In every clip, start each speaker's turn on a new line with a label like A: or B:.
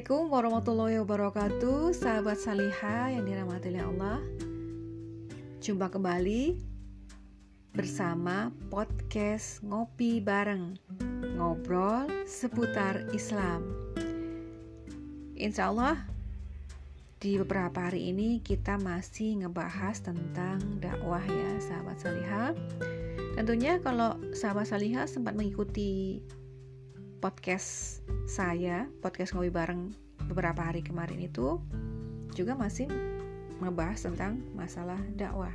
A: Assalamualaikum warahmatullahi wabarakatuh. Sahabat Saliha yang dirahmati oleh Allah. Jumpa kembali bersama podcast Ngopi Bareng. Ngobrol seputar Islam. Insya Allah di beberapa hari ini kita masih ngebahas tentang dakwah ya sahabat Saliha Tentunya kalau sahabat Saliha sempat mengikuti podcast saya, podcast ngopi bareng beberapa hari kemarin itu juga masih membahas tentang masalah dakwah.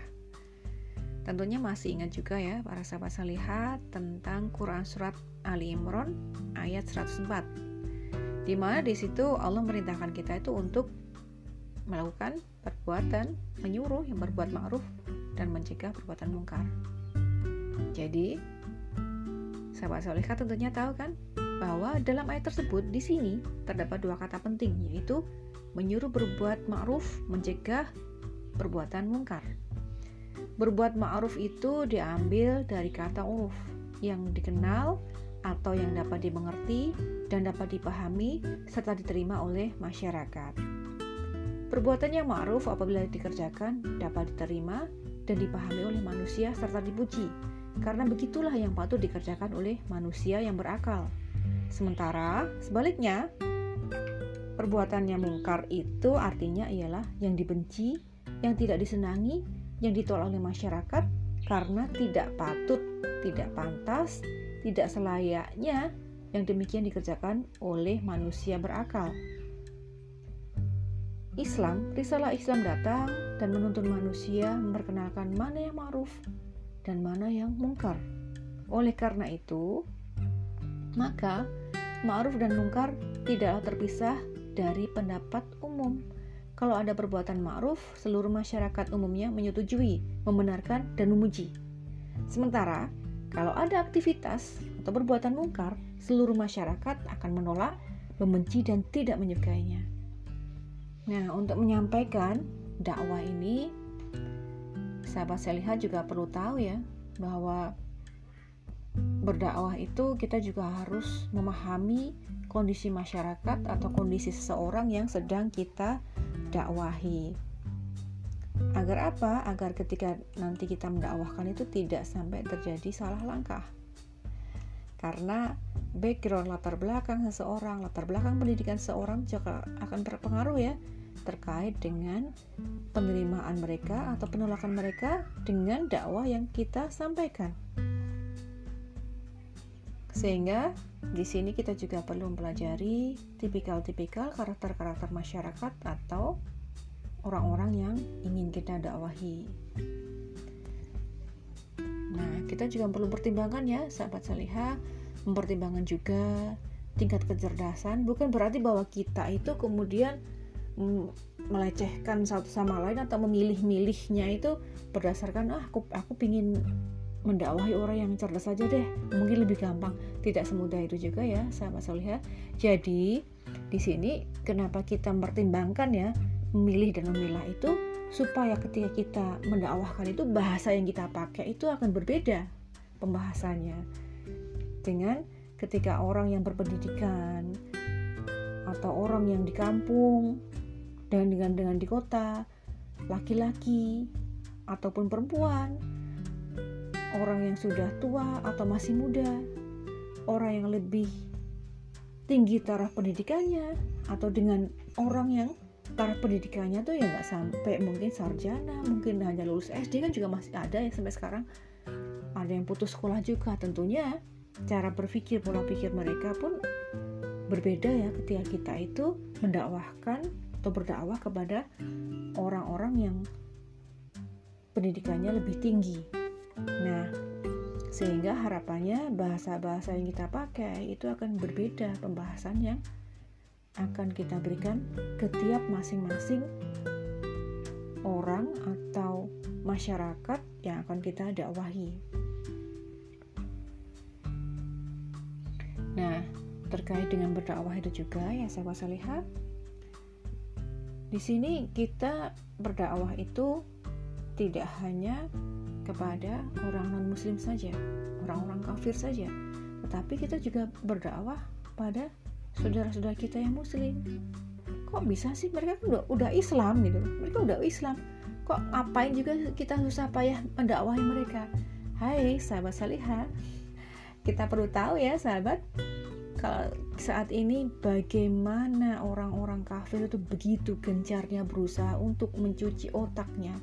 A: Tentunya masih ingat juga ya para sahabat salihat tentang Quran surat Ali Imran ayat 104. Di mana di situ Allah merintahkan kita itu untuk melakukan perbuatan menyuruh yang berbuat ma'ruf dan mencegah perbuatan mungkar. Jadi, sahabat solehah tentunya tahu kan bahwa dalam ayat tersebut di sini terdapat dua kata penting yaitu menyuruh berbuat ma'ruf, mencegah perbuatan mungkar. Berbuat ma'ruf itu diambil dari kata uruf yang dikenal atau yang dapat dimengerti dan dapat dipahami serta diterima oleh masyarakat. Perbuatan yang ma'ruf apabila dikerjakan dapat diterima dan dipahami oleh manusia serta dipuji karena begitulah yang patut dikerjakan oleh manusia yang berakal. Sementara sebaliknya, perbuatan yang mungkar itu artinya ialah yang dibenci, yang tidak disenangi, yang ditolak oleh masyarakat karena tidak patut, tidak pantas, tidak selayaknya yang demikian dikerjakan oleh manusia berakal. Islam, risalah Islam datang dan menuntun manusia memperkenalkan mana yang ma'ruf dan mana yang mungkar. Oleh karena itu, maka ma'ruf dan mungkar tidaklah terpisah dari pendapat umum. Kalau ada perbuatan ma'ruf, seluruh masyarakat umumnya menyetujui, membenarkan, dan memuji. Sementara, kalau ada aktivitas atau perbuatan mungkar, seluruh masyarakat akan menolak, membenci, dan tidak menyukainya. Nah, untuk menyampaikan dakwah ini, sahabat Seliha juga perlu tahu ya, bahwa berdakwah itu kita juga harus memahami kondisi masyarakat atau kondisi seseorang yang sedang kita dakwahi. Agar apa? Agar ketika nanti kita mendakwahkan itu tidak sampai terjadi salah langkah. Karena background latar belakang seseorang, latar belakang pendidikan seseorang juga akan berpengaruh ya terkait dengan penerimaan mereka atau penolakan mereka dengan dakwah yang kita sampaikan. Sehingga di sini kita juga perlu mempelajari tipikal-tipikal karakter-karakter masyarakat atau orang-orang yang ingin kita dakwahi. Nah, kita juga perlu pertimbangkan ya, sahabat saliha, mempertimbangkan juga tingkat kecerdasan. Bukan berarti bahwa kita itu kemudian melecehkan satu sama lain atau memilih-milihnya itu berdasarkan ah aku aku pingin mendakwahi orang yang cerdas saja deh. Mungkin lebih gampang. Tidak semudah itu juga ya sahabat solihah jadi di sini kenapa kita mempertimbangkan ya memilih dan memilah itu supaya ketika kita mendakwahkan itu bahasa yang kita pakai itu akan berbeda pembahasannya. Dengan ketika orang yang berpendidikan atau orang yang di kampung dan dengan dengan di kota laki-laki ataupun perempuan orang yang sudah tua atau masih muda, orang yang lebih tinggi taraf pendidikannya, atau dengan orang yang taraf pendidikannya tuh ya nggak sampai mungkin sarjana, mungkin hanya lulus SD kan juga masih ada ya sampai sekarang. Ada yang putus sekolah juga tentunya cara berpikir pola pikir mereka pun berbeda ya ketika kita itu mendakwahkan atau berdakwah kepada orang-orang yang pendidikannya lebih tinggi Nah, sehingga harapannya bahasa-bahasa yang kita pakai itu akan berbeda pembahasan yang akan kita berikan ke tiap masing-masing orang atau masyarakat yang akan kita dakwahi. Nah, terkait dengan berdakwah itu juga ya sahabat salihah. Di sini kita berdakwah itu tidak hanya kepada orang non-muslim saja, orang-orang kafir saja, tetapi kita juga berdakwah pada saudara-saudara kita yang muslim. Kok bisa sih? Mereka kan udah, udah Islam gitu. Mereka udah Islam. Kok ngapain juga kita susah payah mendakwahi mereka? Hai sahabat salihah. Kita perlu tahu ya sahabat kalau saat ini bagaimana orang-orang kafir itu begitu gencarnya berusaha untuk mencuci otaknya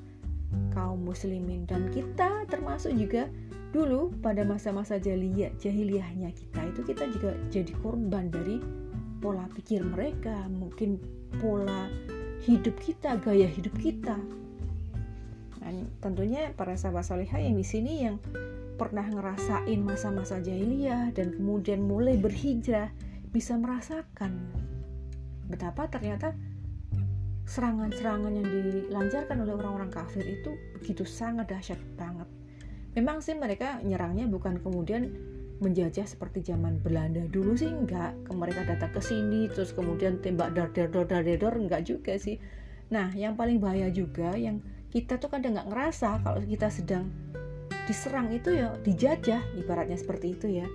A: kaum muslimin dan kita termasuk juga dulu pada masa-masa jahiliyah jahiliyahnya kita itu kita juga jadi korban dari pola pikir mereka mungkin pola hidup kita gaya hidup kita. Dan tentunya para sahabat salihah yang di sini yang pernah ngerasain masa-masa jahiliyah dan kemudian mulai berhijrah bisa merasakan betapa ternyata serangan-serangan yang dilancarkan oleh orang-orang kafir itu begitu sangat dahsyat banget. Memang sih mereka nyerangnya bukan kemudian menjajah seperti zaman Belanda dulu sih enggak. Mereka datang ke sini terus kemudian tembak dar dar dar dar dar enggak juga sih. Nah yang paling bahaya juga yang kita tuh kadang nggak ngerasa kalau kita sedang diserang itu ya dijajah ibaratnya seperti itu ya.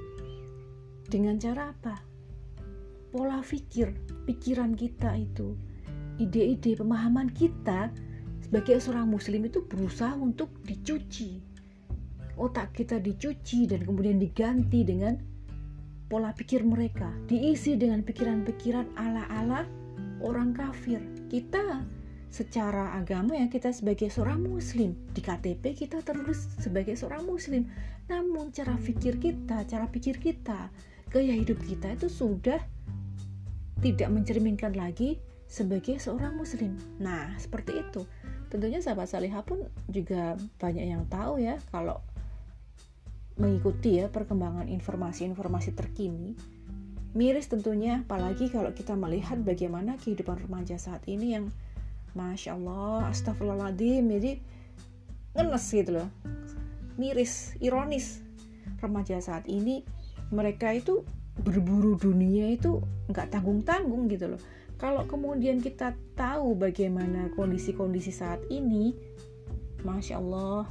A: Dengan cara apa? Pola pikir pikiran kita itu ide-ide pemahaman kita sebagai seorang muslim itu berusaha untuk dicuci. Otak kita dicuci dan kemudian diganti dengan pola pikir mereka, diisi dengan pikiran-pikiran ala-ala orang kafir. Kita secara agama ya kita sebagai seorang muslim. Di KTP kita terus sebagai seorang muslim. Namun cara pikir kita cara pikir kita gaya hidup kita itu sudah tidak mencerminkan lagi sebagai seorang muslim nah seperti itu tentunya sahabat salihah pun juga banyak yang tahu ya kalau mengikuti ya perkembangan informasi-informasi terkini. Miris tentunya, apalagi kalau kita melihat bagaimana kehidupan remaja saat ini yang Masya Allah, astagfirullahaladzim, jadi ngenes gitu loh. Miris, ironis. Remaja saat ini, mereka itu berburu dunia itu nggak tanggung-tanggung gitu loh. Kalau kemudian kita tahu bagaimana kondisi-kondisi saat ini, Masya Allah,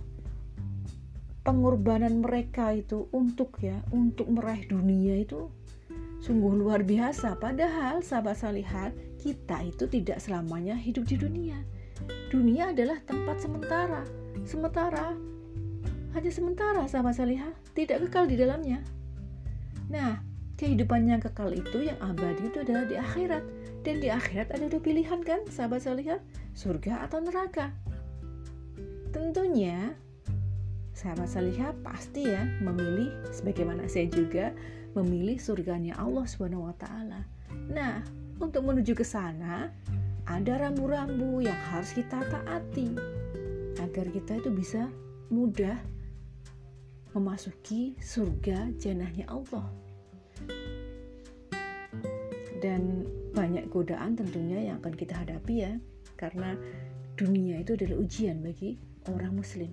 A: pengorbanan mereka itu untuk ya untuk meraih dunia itu sungguh luar biasa. Padahal sahabat salihat kita itu tidak selamanya hidup di dunia. Dunia adalah tempat sementara. Sementara hanya sementara sahabat salihat tidak kekal di dalamnya. Nah kehidupan yang kekal itu yang abadi itu adalah di akhirat dan di akhirat ada dua pilihan kan sahabat salihat surga atau neraka tentunya sahabat salihah pasti ya memilih sebagaimana saya juga memilih surganya Allah Subhanahu wa taala. Nah, untuk menuju ke sana ada rambu-rambu yang harus kita taati agar kita itu bisa mudah memasuki surga janahnya Allah. Dan banyak godaan tentunya yang akan kita hadapi ya, karena dunia itu adalah ujian bagi orang muslim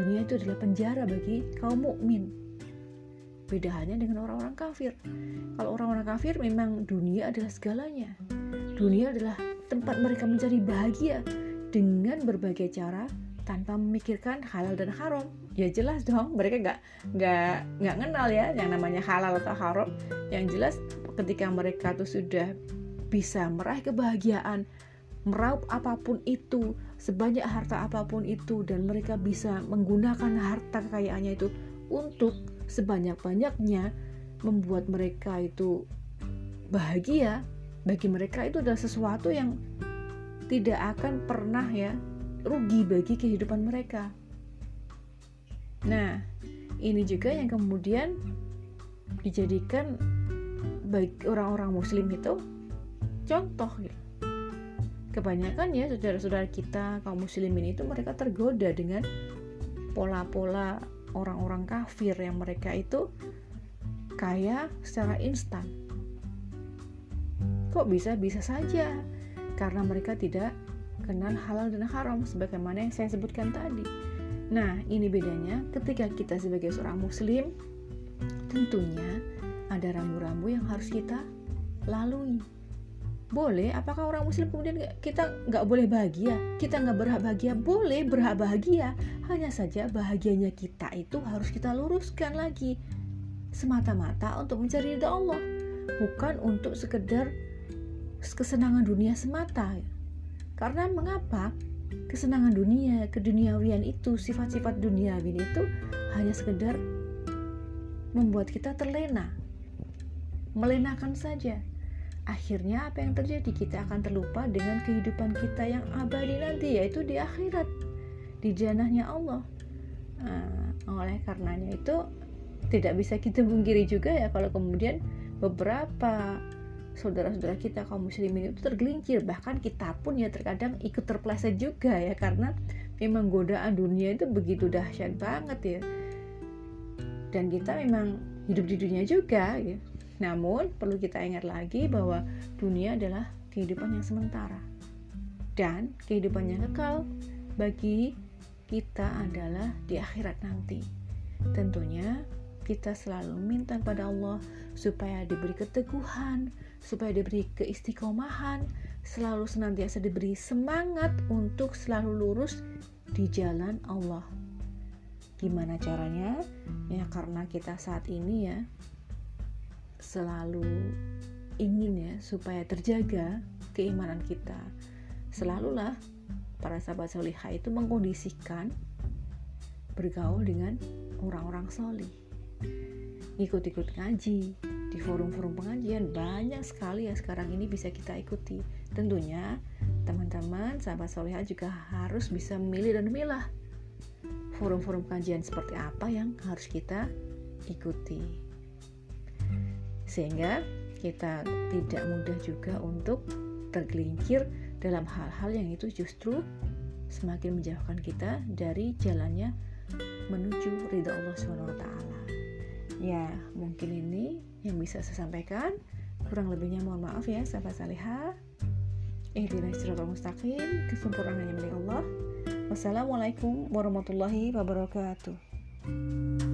A: dunia itu adalah penjara bagi kaum mukmin. Beda halnya dengan orang-orang kafir. Kalau orang-orang kafir memang dunia adalah segalanya. Dunia adalah tempat mereka mencari bahagia dengan berbagai cara tanpa memikirkan halal dan haram. Ya jelas dong, mereka nggak nggak nggak kenal ya yang namanya halal atau haram. Yang jelas ketika mereka tuh sudah bisa meraih kebahagiaan, meraup apa pun itu, sebanyak harta apa pun itu dan mereka bisa menggunakan harta kekayaannya itu untuk sebanyak-banyaknya membuat mereka itu bahagia bagi mereka itu adalah sesuatu yang tidak akan pernah ya rugi bagi kehidupan mereka. Nah, ini juga yang kemudian dijadikan baik orang-orang muslim itu contoh gitu. Kebanyakan ya saudara-saudara kita kaum muslimin itu mereka tergoda dengan pola-pola orang-orang kafir yang mereka itu kaya secara instan. Kok bisa bisa saja? Karena mereka tidak kenal halal dan haram sebagaimana yang saya sebutkan tadi. Nah ini bedanya ketika kita sebagai seorang muslim tentunya ada rambu-rambu yang harus kita lalui. Boleh apakah orang muslim kemudian kita nggak boleh bahagia? Kita nggak berhak bahagia? Boleh berhak bahagia. Hanya saja bahagianya kita itu harus kita luruskan lagi semata-mata untuk mencari ridha Allah. Bukan untuk sekedar kesenangan dunia semata. Karena mengapa? Kesenangan dunia, keduniawian itu, sifat-sifat duniawi itu hanya sekedar membuat kita terlena. Melenakan saja. Akhirnya apa yang terjadi? Kita akan terlupa dengan kehidupan kita yang abadi nanti yaitu di akhirat, di janahnya Allah. Nah, oleh karenanya itu tidak bisa kita bungkiri juga ya kalau kemudian beberapa saudara-saudara kita kaum muslimin itu tergelincir. Bahkan kita pun ya terkadang ikut terpleset juga ya karena memang godaan dunia itu begitu dahsyat banget ya. Dan kita memang hidup di dunia juga ya. Namun perlu kita ingat lagi bahwa dunia adalah kehidupan yang sementara. Dan kehidupan yang kekal bagi kita adalah di akhirat nanti. Tentunya kita selalu minta kepada Allah supaya diberi keteguhan, supaya diberi keistiqomahan, selalu senantiasa diberi semangat untuk selalu lurus di jalan Allah. Gimana caranya? Ya karena kita saat ini ya selalu ingin ya supaya terjaga keimanan kita. Selalulah para sahabat solihah itu mengkondisikan bergaul dengan orang-orang solih ikut-ikut ngaji di forum-forum pengajian banyak sekali ya sekarang ini bisa kita ikuti. Tentunya teman-teman sahabat soleha juga harus bisa memilih dan memilah forum-forum pengajian seperti apa yang harus kita ikuti. Sehingga kita tidak mudah juga untuk tergelincir dalam hal-hal yang itu justru semakin menjauhkan kita dari jalannya menuju ridha Allah SWT ya mungkin ini yang bisa saya sampaikan kurang lebihnya mohon maaf ya sahabat salihah Ihdinas siratal mustaqim. Kesempurnaan hanya milik Allah. Wassalamualaikum warahmatullahi wabarakatuh